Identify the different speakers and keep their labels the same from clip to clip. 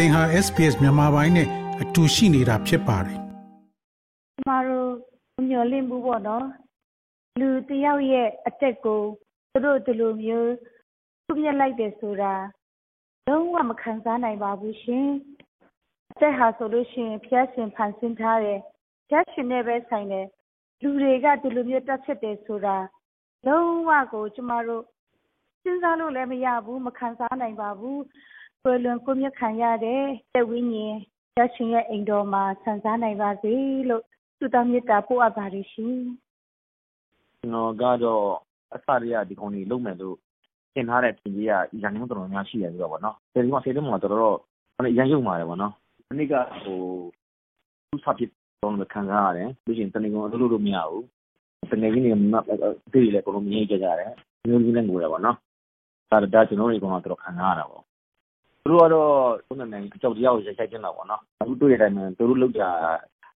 Speaker 1: သင်ဟာ SPS မြန်မာပိုင်းနဲ့အတူရှိနေတာဖြစ်ပါတယ်။
Speaker 2: ကျမတို့မျှော်လင့်မှုပေါ့နော်။လူတယောက်ရဲ့အသက်ကိုသူတို့ဒီလိုမျိုးသူ့မြတ်လိုက်တယ်ဆိုတာလုံးဝမခံစားနိုင်ပါဘူးရှင်။အသက်ဟာဆိုလို့ရှိရင်ဖျက်ရှင်ဖန်ဆင်းထားတယ်။ဖျက်ရှင်နဲ့ပဲဆိုင်တယ်။လူတွေကဒီလိုမျိုးတက်ဖြစ်တယ်ဆိုတာလုံးဝကိုကျမတို့စဉ်းစားလို့လည်းမရဘူးမခံစားနိုင်ပါဘူး ကွယ်လွန်ကွပ်မျက်ခံရတဲ့သက်ဝိညာဉ် ဘုရားရှင်ရဲ့ အိမ်တော်မှာခံစားနိုင်ပါစေလို့ ဆုတောင်းမေတ္တာပို့အပ်ပါတယ်ရှင်။
Speaker 3: ကျွန်တော်ကတော့ အစတည်းက ဒီကောင်လေးလုံးမယ်လို့သင်ထားတဲ့ပြင်ကြီးကရန်ကုန်တော်တော်များ ရှိတယ်ဆိုတော့ဗောနော်။ဒီမှာဆေးတုံးမှာ တော်တော်ရန်ရုံပါတယ်ဗောနော်။ဒီနေ့ကဟိုသူ့စာဖြစ်တော့လည်းခံစားရတယ်။ပြီးရင်တနင်္ဂနွေလို့လို့ မရဘူး။တကယ်ကြီးနေမှာဒီလေကိုလိုမြင်ကြကြတယ်။မျိုးကြီးလည်း ငိုတယ်ဗောနော်။ဒါဒါ ကျွန်တော်တို့ကတော့တော်တော်ခံစားရတာဗော သူတို့ကတော့သူ့နိုင်ငံအကြောက်တရားကို ရိုက်ခိုက်နေတာပေါ့နော် အခုတွေ့တဲ့အတိုင်းပဲ သူတို့လောက်ကြ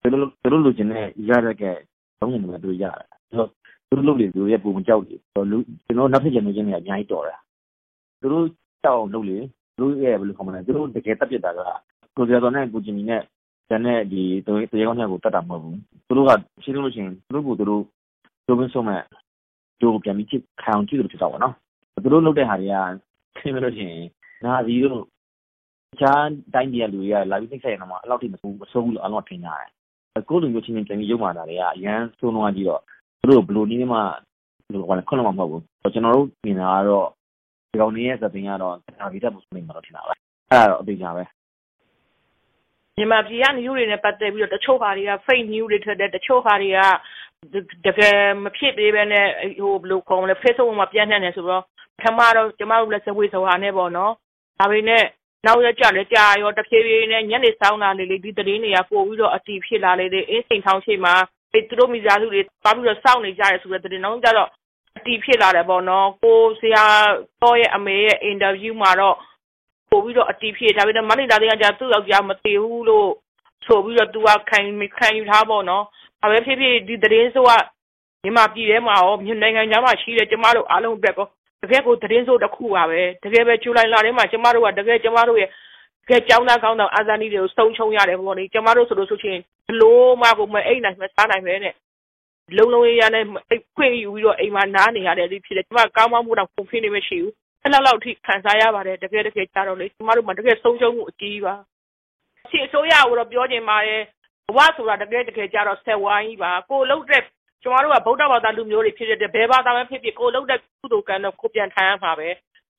Speaker 3: သူတို့သူတို့လူချင်းနဲ့ရရတဲ့ဘုံငုံတွေသူရတယ်သူတို့လုပ်လေသူရဲ့ပုံကြောက်တယ်လူကျွန်တော်နောက်ထပ်ဂျန်နေချင်းတွေအများကြီးတော်တယ် သူတို့ကြောက်အောင်လုပ်လေ သူတို့ရဲ့ဘယ်လိုခေါ်မလဲသူတို့တကယ်တက်ပြတာက ကိုစီတော်နဲ့ ကိုဂျင်မီနဲ့ ကျန်တဲ့ဒီတရားကောင်းချက်ကိုတတ်တာမဟုတ်ဘူး သူတို့က ရှင်းလို့ရှိရင် သူတို့ကိုသူတို့ဒိုဘင်းဆုံးမဲ့ဒို ပြန်ပြီးခံအောင်ကြည့်လို့ဖြစ်တော့ပါနော် သူတို့လုပ်တဲ့ဟာတွေကခင်းလို့ရှိရင် နာစီတို့တခြားတိုင်းပြည်ကလူတွေကလာပြီးနှိပ်စက်ရင်တောင်မှအဲ့လောက်ထိမဆိုးမဆိုးဘူးလို့အားလုံးကထင်ကြတယ်။ကိုယ့်လူမျိုးချင်းချင်းပြန်ပြီးရုပ်မာတာတွေကအရန်ဆိုးနှွားကြီးတော့သူတို့ဘယ်လိုနည်းနဲ့မှဘယ်လိုခေါ်လဲခွင့်လို့မဟုတ်ဘူး။ကျွန်တော်တို့မြင်တာကတော့ဒီကောင်ကြီးရဲ့သတင်ကတော့ဒါဗီတက်မှုဆိုနေမှာတော့ထင်တာပဲ။အဲ့ဒါတော့အသေးချာပဲ။
Speaker 4: မြန်မာပြည်က new တွေနဲ့ပတ်သက်ပြီးတော့တချို့ဟာတွေက fake new တွေထွက်တယ်တချို့ဟာတွေကတကယ်မဖြစ်သေးပဲနဲ့ဟိုဘယ်လိုခေါ်မလဲ Facebook မှာပြန့်နှံ့နေဆိုတော့ပထမတော့ကျမတို့လည်းစဝေးစဝါနဲ့ပေါ့နော် ဒါပေမဲ့ နောက်ရက်ကျလည်းကြာရော တဖြည်းဖြည်းနဲ့ ညနေစောင်းလာလေလေ ဒီသတင်းတွေက ပို့ပြီးတော့ အတီဖြစ်လာလေလေ အင်းစိန်ထောင်းရှိမှာအဲသူတို့မိသားစုတွေ သွားပြီးတော့ စောင့်နေကြရဲဆိုတဲ့သတင်းတော့ကြတော့ အတီဖြစ်လာတယ်ပေါ့နော် ကိုဆရာတော့ရဲ့အမေရဲ့ အင်တာဗျူးမှာတော့ ပို့ပြီးတော့ အတီဖြစ်ဒါပေမဲ့ မလေးလာတဲ့ကကြာသူ့ယောက်ျားမသေးဘူးလို့ဆိုပြီးတော့ သူက ခံခံယူထားပေါ့နော်။ဒါပဲဖြစ်ဖြစ် ဒီသတင်းဆိုကမြန်မာပြည်ထဲမှာရောမြန်မာနိုင်ငံခြားမှာရှိတဲ့ ကျမတို့အားလုံးအတွက်ကော တကယ်ကိုသတင်းဆိုးတစ်ခုပါပဲတကယ်ပဲဇူလိုင်လထဲမှာကျမတို့ကတကယ်ကျမတို့ရဲ့ကဲကျောင်းသားကောင်းဆောင်အာဇာနည်တွေကိုစုံချုံရတယ်ပေါ့လေကျမတို့ဆိုလို့ဆိုချင်းဘလို့မှကိုမအိတ်နိုင်မစားနိုင်ပဲနဲ့လုံလုံရရနဲ့ခွင့်ယူပြီးတော့အိမ်မှာနားနေရတဲ့ဒီဖြစ်တယ်ကျမကောင်းမမှုတော့ပုံဖိနေမရှိဘူးအဲ့လောက်လောက်ထိခံစားရပါတယ်တကယ်တကယ်ကြတော့လေကျမတို့မှတကယ်ဆုံးရှုံးမှုအကြီးပါစီအစိုးရကိုတော့ပြောချင်ပါတယ်ဘဝဆိုတာတကယ်တကယ်ကြတော့ဆက်ဝိုင်းပါကိုလုံးတဲ့ ကျမတို့ကဗုဒ္ဓဘာသာလူမျိုးတွေဖြစ်တဲ့ဘယ်ဘာသာပဲဖြစ်ဖြစ်ကိုလုံးတဲ့ကုသိုလ်ကံတော့ကိုပြန်ထိုင်ရမှာပဲ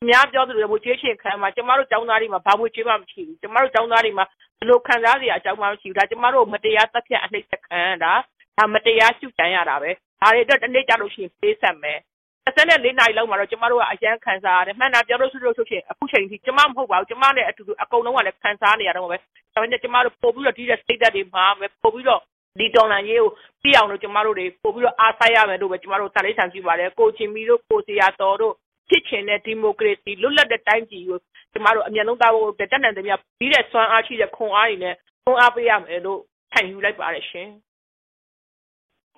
Speaker 4: အများပြောသလိုမျိုးကျေးရှင်ခံမှာကျမတို့ចောင်းသားတွေမှာဘာမှကျေးမှမရှိဘူးကျမတို့ចောင်းသားတွေမှာဘလို့ခံစားစရာအကြောင်းမှမရှိဘူးဒါကျမတို့မတရားတက်ဖြတ်အနှိမ့်ဆက်ခံရတာဒါမတရားရှုတမ်းရတာပဲဒါတွေအတွက်တစ်နေ့ကြလို့ရှိရင်ပေးဆက်မယ်24နာရီလောက်မှာတော့ကျမတို့ကအရန်ခံစားရတယ်မှန်တာပြောလို့ဆိုလို့ဆိုရှင်အခုချိန်ထိကျမမဟုတ်ပါဘူးကျမနဲ့အတူတူအကုန်လုံးကလည်းခံစားနေရတော့ပဲဒါပေမဲ့ကျမတို့ပို့ပြီးတော့ဒီတဲ့ state တွေမှာပဲပို့ပြီးတော့ ဒီတော်လှန်ရေးကိုပြီးအောင်လို့ကျမတို့တွေပို့ပြီးတော့အားစိုက်ရမယ်လို့ပဲကျမတို့တန်လေးဆန်ပြုပါတယ်ကိုချင်းမီတို့ကိုစီယာတော်တို့ဖြစ်ချင်တဲ့ဒီမိုကရေစီလွတ်လပ်တဲ့တိုင်းပြည်ကိုကျမတို့အမြန်ဆုံးသားဖို့တက်နိုင်တဲ့မြပြီးတဲ့စွမ်းအားရှိတဲ့ခွန်အားတွေနဲ့ခွန်အားပေးရမယ်လို့ခံယူလိုက်ပါတယ်ရှင်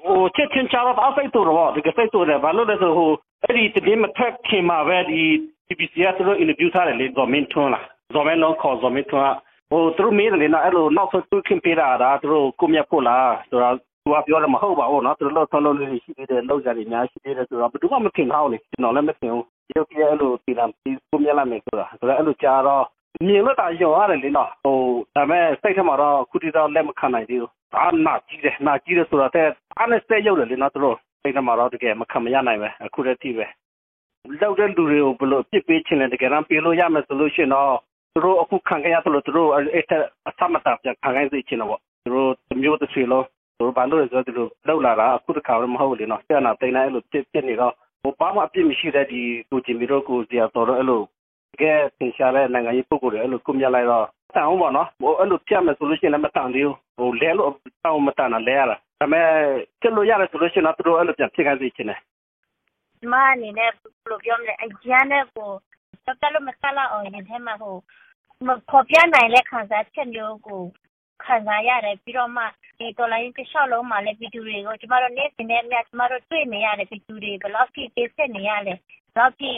Speaker 5: ဟိုချက်ချင်းချတော့အစိတ်တော်တော့ဒီကစိတ်တော်တယ်ဘာလို့လဲဆိုဟိုအဲ့ဒီတည်မထက်ခင်မှာပဲဒီ TPC ကသူတို့ interview ထားတယ်လေ government ထွန်းလား government လုံးခေါ် government ထွန်း ဟိုသူတို့မေးတယ်လေနော်အဲ့လိုနောက်ဆုံးသူခင်ပေးတာဒါသူတို့ကိုမြတ်ဖို့လားဆိုတော့သူကပြောတယ်မဟုတ်ပါဘူးနော်သူတို့လောက်ထောက်လို့ရှိသေးတယ်လောက်ကြတယ်အများရှိသေးတယ်ဆိုတော့ဘယ်သူမှမထင်ထားဘူးလေကျွန်တော်လည်းမထင်ဘူးရုပ်ကြီးအဲ့လိုတီလာပြီးကိုမြတ်လာမယ်ဆိုတာဆိုတော့အဲ့လိုကြားတော့မြင်လို့တာရောရတယ်လေနော်ဟိုဒါပေမဲ့စိတ်ထဲမှာတော့ခုတိတော့လက်မခံနိုင်သေးဘူးအာနာကြီးတယ်နာကြီးတယ်ဆိုတော့တဲ့အားနဲ့စက်ရုပ်တယ်လေနော်သူတို့စိတ်ထဲမှာတော့တကယ်မခံမရနိုင်ပဲအခုတည်းထိပဲလောက်တဲ့လူတွေကိုဘယ်လိုပြစ်ပေးချင်လဲတကယ်တော့ပြေလို့ရမယ်ဆိုလို့ရှိရင်တော့ သူတို့အခုခံခဲ့ရသလိုသူတို့အဲ့အသမတာပြန်ခံခဲ့စေချင်တော့သူတို့မျိုးတစ်စီလုံးသူတို့ဘာလို့လဲဆိုတော့သူတို့လောက်လာတာအခုတခါတော့မဟုတ်လေနော်ဆက်နာတိန်လိုက်လို့ပြစ်ပြစ်နေတော့ဟိုဘာမှအပြစ်မရှိတဲ့ဒီကိုဂျင်မီတို့ကိုစီယာတော်တော့အဲ့လိုကဲသင်ရှာတဲ့နိုင်ငံရေးပုဂ္ဂိုလ်တွေအဲ့လိုကုမြလိုက်တော့တန်အောင်ပေါ့နော်ဟိုအဲ့လိုပြတ်မယ်ဆိုလို့ရှိရင်လည်းမတန်သေးဘူးဟိုလဲလို့တောင်းမတန်တာလဲရတာဒါပေမဲ့ကျလို့ရတယ်ဆိုလို့ရှိရင်တော့သူတို့အဲ့လိုပြန်ဖြစ်ခိုင်းစေချင်တယ်
Speaker 2: မအနေနဲ့ဘယ်လိုပြောမလဲအကျန်းနဲ့ကို တော်တော်လို့မဆလာအောင်ရင်ထဲမှာဟိုဖော်ပြနိုင်တဲ့ခံစားချက်မျိုးကိုခံစားရတယ်ပြီးတော့မှဒီတော်လိုင်းတစ်လျှောက်လုံးမှာလည်းဗီဒီယိုတွေကိုကျမတို့နေ့စဉ်နဲ့အမျှကျမတို့တွေ့နေရတဲ့ဗီဒီယိုတွေဘယ်လောက်ထိပေးဆက်နေရလဲဘယ်လောက်ထိ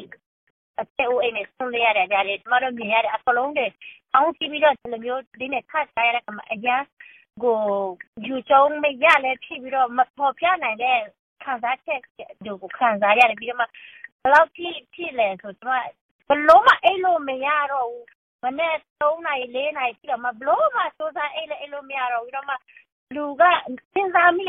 Speaker 6: အသက်အိုးအိမ်နဲ့ဆုံးလိုက်ရတဲ့ကြတယ်ကျမတို့မြင်ရတဲ့အကလုံးတွေအောင်းကြည့်ပြီးတော့ဒီလိုမျိုးဒီနဲ့ခတ်ထားရတဲ့ကမအရာကိုယူကျုံမရလဲဖြစ်ပြီးတော့မပေါ်ပြနိုင်တဲ့ခံစားချက်တွေကိုခံစားရတယ်ပြီးတော့မှဘယ်လောက်ဖြစ်ဖြစ်လဲဆိုတော့ ဘလို့မအဲ့လိုမရတော့ဘူးမနေ့3နိုင်4နိုင်ပြီးတော့မဘလို့မစိုးစားအဲ့လိုအဲ့လိုမရတော့ပြီးတော့မှလူကစဉ်းစားမိ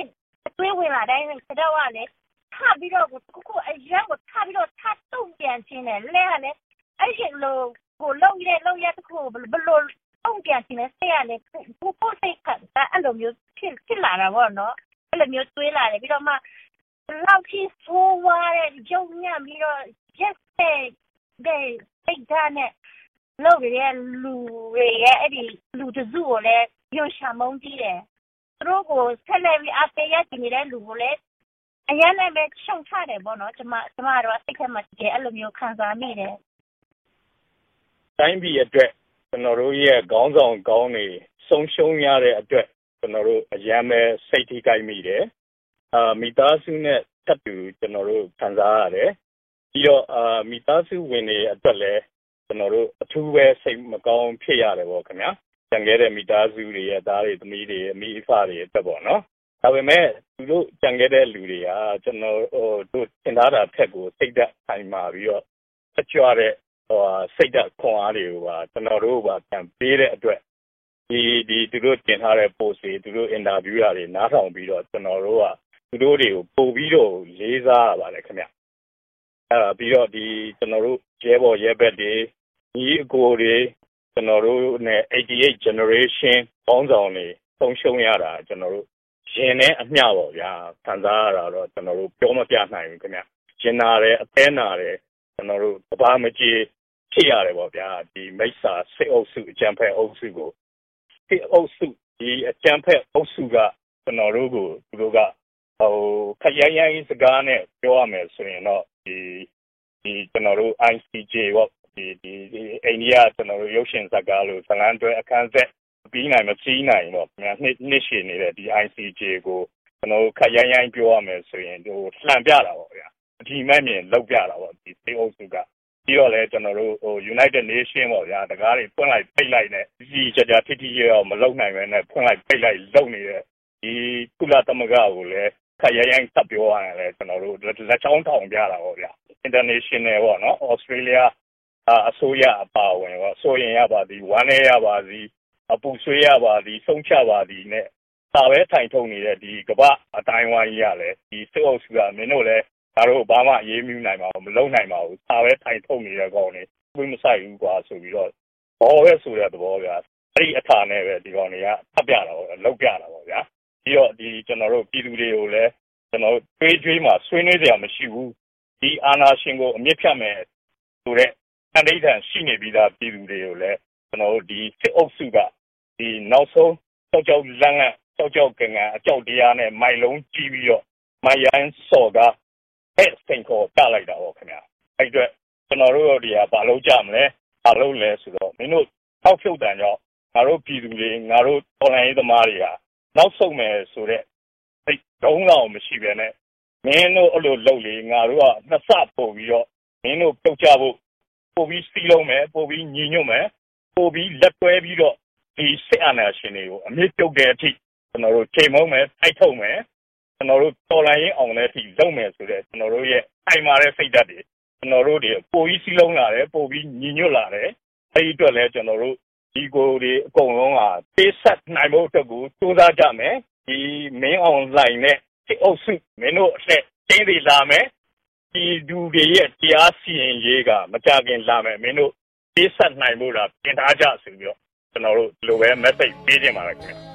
Speaker 6: တွေးဝင်လာတိုင်းစတော့ကလည်းထပြီးတော့ကိုကိုအရင်ကိုထပြီးတော့ထတုံပြန်ချင်းတယ်လဲကလည်းအဲ့ဒီလိုကိုလုံးရလုံးရတခုဘလို့တုံပြန်ချင်းလဲဆက်ရလေကိုကိုစိတ်ကအဲ့လိုမျိုးဖြစ်ဖြစ်လာတာပေါ့နော်အဲ့လိုမျိုးတွေးလာတယ်ပြီးတော့မှလောက်ကြီးဆိုးဝါးတဲ့ကြုံညံ့ပြီးတော့ yes တဲ့ စိတ်ဓာတ်နဲ့လုပ်ရတဲ့လူတွေရဲ့အဲ့ဒီလူတစုကိုလည်းညှို့ရှာမုန်းကြည့်တယ်သူတို့ကိုဆက်လက်ပြီးအပေးရကြည့်နေတဲ့လူကိုလည်းအရင်လည်းပဲရှုံချတယ်ပေါ့နော်ကျမကျမတို့စိတ်ထဲမှာတကယ်အဲ့လိုမျိုးခံစားမိတယ်
Speaker 7: တိုင်းပြည်အတွက်ကျွန်တော်တို့ရဲ့ခေါင်းဆောင်ကောင်းတွေဆုံးရှုံးရတဲ့အတွက်ကျွန်တော်တို့အရန်ပဲစိတ်ထိခိုက်မိတယ်အာမိသားစုနဲ့ထပ်တူကျွန်တော်တို့ခံစားရတယ် ပြီးတော့အာမိသားစုဝင်တွေအတွက်လည်းကျွန်တော်တို့အထူးပဲစိတ်မကောင်းဖြစ်ရတယ်ပေါ့ခင်ဗျာကျန်ခဲ့တဲ့မိသားစုတွေရဲ့သားတွေသမီးတွေအမိအဖတွေအတွက်ပေါ့နော်ဒါပေမဲ့သူတို့ကြံခဲ့တဲ့လူတွေကကျွန်တော်ဟိုတို့သင်ထားတာဖက်ကိုစိတ်သက်ဆိုင်မာပြီးတော့အကြွတဲ့ဟိုစိတ်သက်ခွန်အားတွေကိုပါကျွန်တော်တို့ပါပြန်ပေးတဲ့အတွက်ဒီဒီသူတို့တင်ထားတဲ့ post တွေသူတို့ interview တွေနားထောင်ပြီးတော့ကျွန်တော်တို့ကသူတို့တွေကိုပို့ပြီးတော့လေးစားရပါတယ်ခင်ဗျ အဲပြီးတော့ဒီကျွန်တော်တို့ရဲဘော်ရဲဘက်တွေညီအကိုတွေကျွန်တော်တို့နဲ့88 generation ပေါင်းဆောင်တွေဆုံးရှုံးရတာကျွန်တော်တို့ရင်နဲ့အမျှပေါ့ဗျာခံစားရတာတော့ကျွန်တော်တို့ပြောမပြနိုင်ဘူးခင်ဗျရင်နာတယ်အသေးနာတယ်ကျွန်တော်တို့တဘာမကြည့်ဖြစ်ရတယ်ပေါ့ဗျာဒီမိစ္ဆာစိတ်အုပ်စုအကြံဖက်အုပ်စုကိုစိတ်အုပ်စုဒီအကြံဖက်အုပ်စုကကျွန်တော်တို့ကိုသူတို့က ဟိုခရိုင်ရိုင်းစကားနဲ့ပြောရမယ်ဆိုရင်တော့ဒီဒီကျွန်တော်တို့ ICJ ပေါ့ဒီဒီအိန္ဒိယကျွန်တော်တို့ရုပ်ရှင်ဇာတ်ကားလို့ဇလန်တွဲအခန်းဆက်ပြီးနိုင်မပြီးနိုင်တော့ခင်ဗျာနှစ်နှစ်ရှည်နေတဲ့ဒီ ICJ ကိုကျွန်တော်တို့ခရိုင်ရိုင်းပြောရမယ်ဆိုရင်ဟိုလှန်ပြတာပေါ့ဗျာအဒီမဲ့မြင်လောက်ပြတာပေါ့ဒီသေအုပ်စုကပြီးတော့လဲကျွန်တော်တို့ဟို United Nation ပေါ့ဗျာတကားတွေဖွင့်လိုက်ပိတ်လိုက်နဲ့ကြီးကြကြထိထိရောမလုံနိုင်ပဲနဲ့ဖွင့်လိုက်ပိတ်လိုက်လုံနေတဲ့ဒီကုလသမဂ္ဂကိုလည်း ခရရိုင်းဆက်ပြောရတယ်လေကျွန်တော်တို့လက်ချောင်းထောင်ပြတာပေါ့ဗျာ international ပေါ့နော် Australia အစိုးရအပါဝင်ပေါ့ဆိုရင်ရပါသည်ဝမ်းနေရပါသည်အပူဆွေးရပါသည်ဆုံးချပါသည်နဲ့စာပဲထိုင်ထုံနေတဲ့ဒီကပအတိုင်းဝိုင်းကြီးရလဲဒီစစ်အုပ်စုကမင်းတို့လည်းဒါတို့ဘာမှအေးမြူးနိုင်ပါဘူးမလုံနိုင်ပါဘူးစာပဲထိုင်ထုံနေတဲ့ကောင်တွေဝိမဆိုင်ဘူးကွာဆိုပြီးတော့ဘောပဲဆိုတဲ့သဘောဗျာအဲ့ဒီအထာနဲ့ပဲဒီကောင်တွေကဖတ်ပြတာပေါ့လောက်ပြတာပေါ့ဗျာ ပြီးတော့ဒီကျွန်တော်တို့ပြည်သူတွေကိုလည်းကျွန်တော်တို့တွေးတွေးမှဆွေးနွေးကြရမရှိဘူးဒီအာနာရှင်ကိုအမြင့်ဖြတ်မယ်ဆိုတဲ့အန္တိဋ္ဌံရှိနေပြီးသားပြည်သူတွေကိုလည်းကျွန်တော်တို့ဒီစစ်အုပ်စုကဒီနောက်ဆုံးကြောက်ကြောက်လန့်လန့်ကြောက်ကြောက်ကငန်အကြောက်တရားနဲ့မိုင်လုံးကြီးပြီးတော့မိုင်ရန်စော်ကအဲ့စင်ကိုတလိုက်တာပေါ့ခင်ဗျာအဲ့အတွက်ကျွန်တော်တို့ဒီဟာဘာလုပ်ကြမလဲဘာလုပ်လဲဆိုတော့မင်းတို့ထောက်ဖြုတ်တန်ကြောင့်ငါတို့ပြည်သူတွေငါတို့တော်လှန်ရေးသမားတွေက နောက်ဆုံးမယ်ဆိုတော့စိတ်တုံးလောက်မရှိပဲနဲ့မင်းတို့အဲ့လိုလုပ်လေငါတို့ကနှစ်ဆပို့ပြီးတော့မင်းတို့ပြုတ်ကြဖို့ပို့ပြီးစီးလုံးမယ်ပို့ပြီးညီညွတ်မယ်ပို့ပြီးလက်တွဲပြီးတော့ဒီစစ်အာဏာရှင်တွေကိုအမြင့်ပြုတ်တဲ့အထိကျွန်တော်တို့ချိန်မုံမယ်ထိုက်ထုတ်မယ်ကျွန်တော်တို့တော်လိုင်းရင်အောင်တဲ့အထိလုပ်မယ်ဆိုတော့ကျွန်တော်တို့ရဲ့အိမ်မာတဲ့စိတ်ဓာတ်တွေကျွန်တော်တို့တွေပို့ပြီးစီးလုံးလာတယ်ပို့ပြီးညီညွတ်လာတယ်အဲဒီအတွက်လည်းကျွန်တော်တို့ ဒီကိုတွေအကုန်လုံးကပေးဆက်နိုင်ဖို့အတွက်ကိုစူးစမ်းကြမယ်ဒီမင်းအွန်လိုင်းနဲ့ဒီအုပ်စုမင်းတို့အဆက်ချင်းတွေလာမယ်ဒီဒူတွေရဲ့တရားစီရင်ရေးကမကြခင်လာမယ်မင်းတို့ပေးဆက်နိုင်ဖို့လားပြင်ထားကြဆိုပြီးတော့ကျွန်တော်တို့ဒီလိုပဲ message ပေးခြင်းပါလားခင်ဗျာ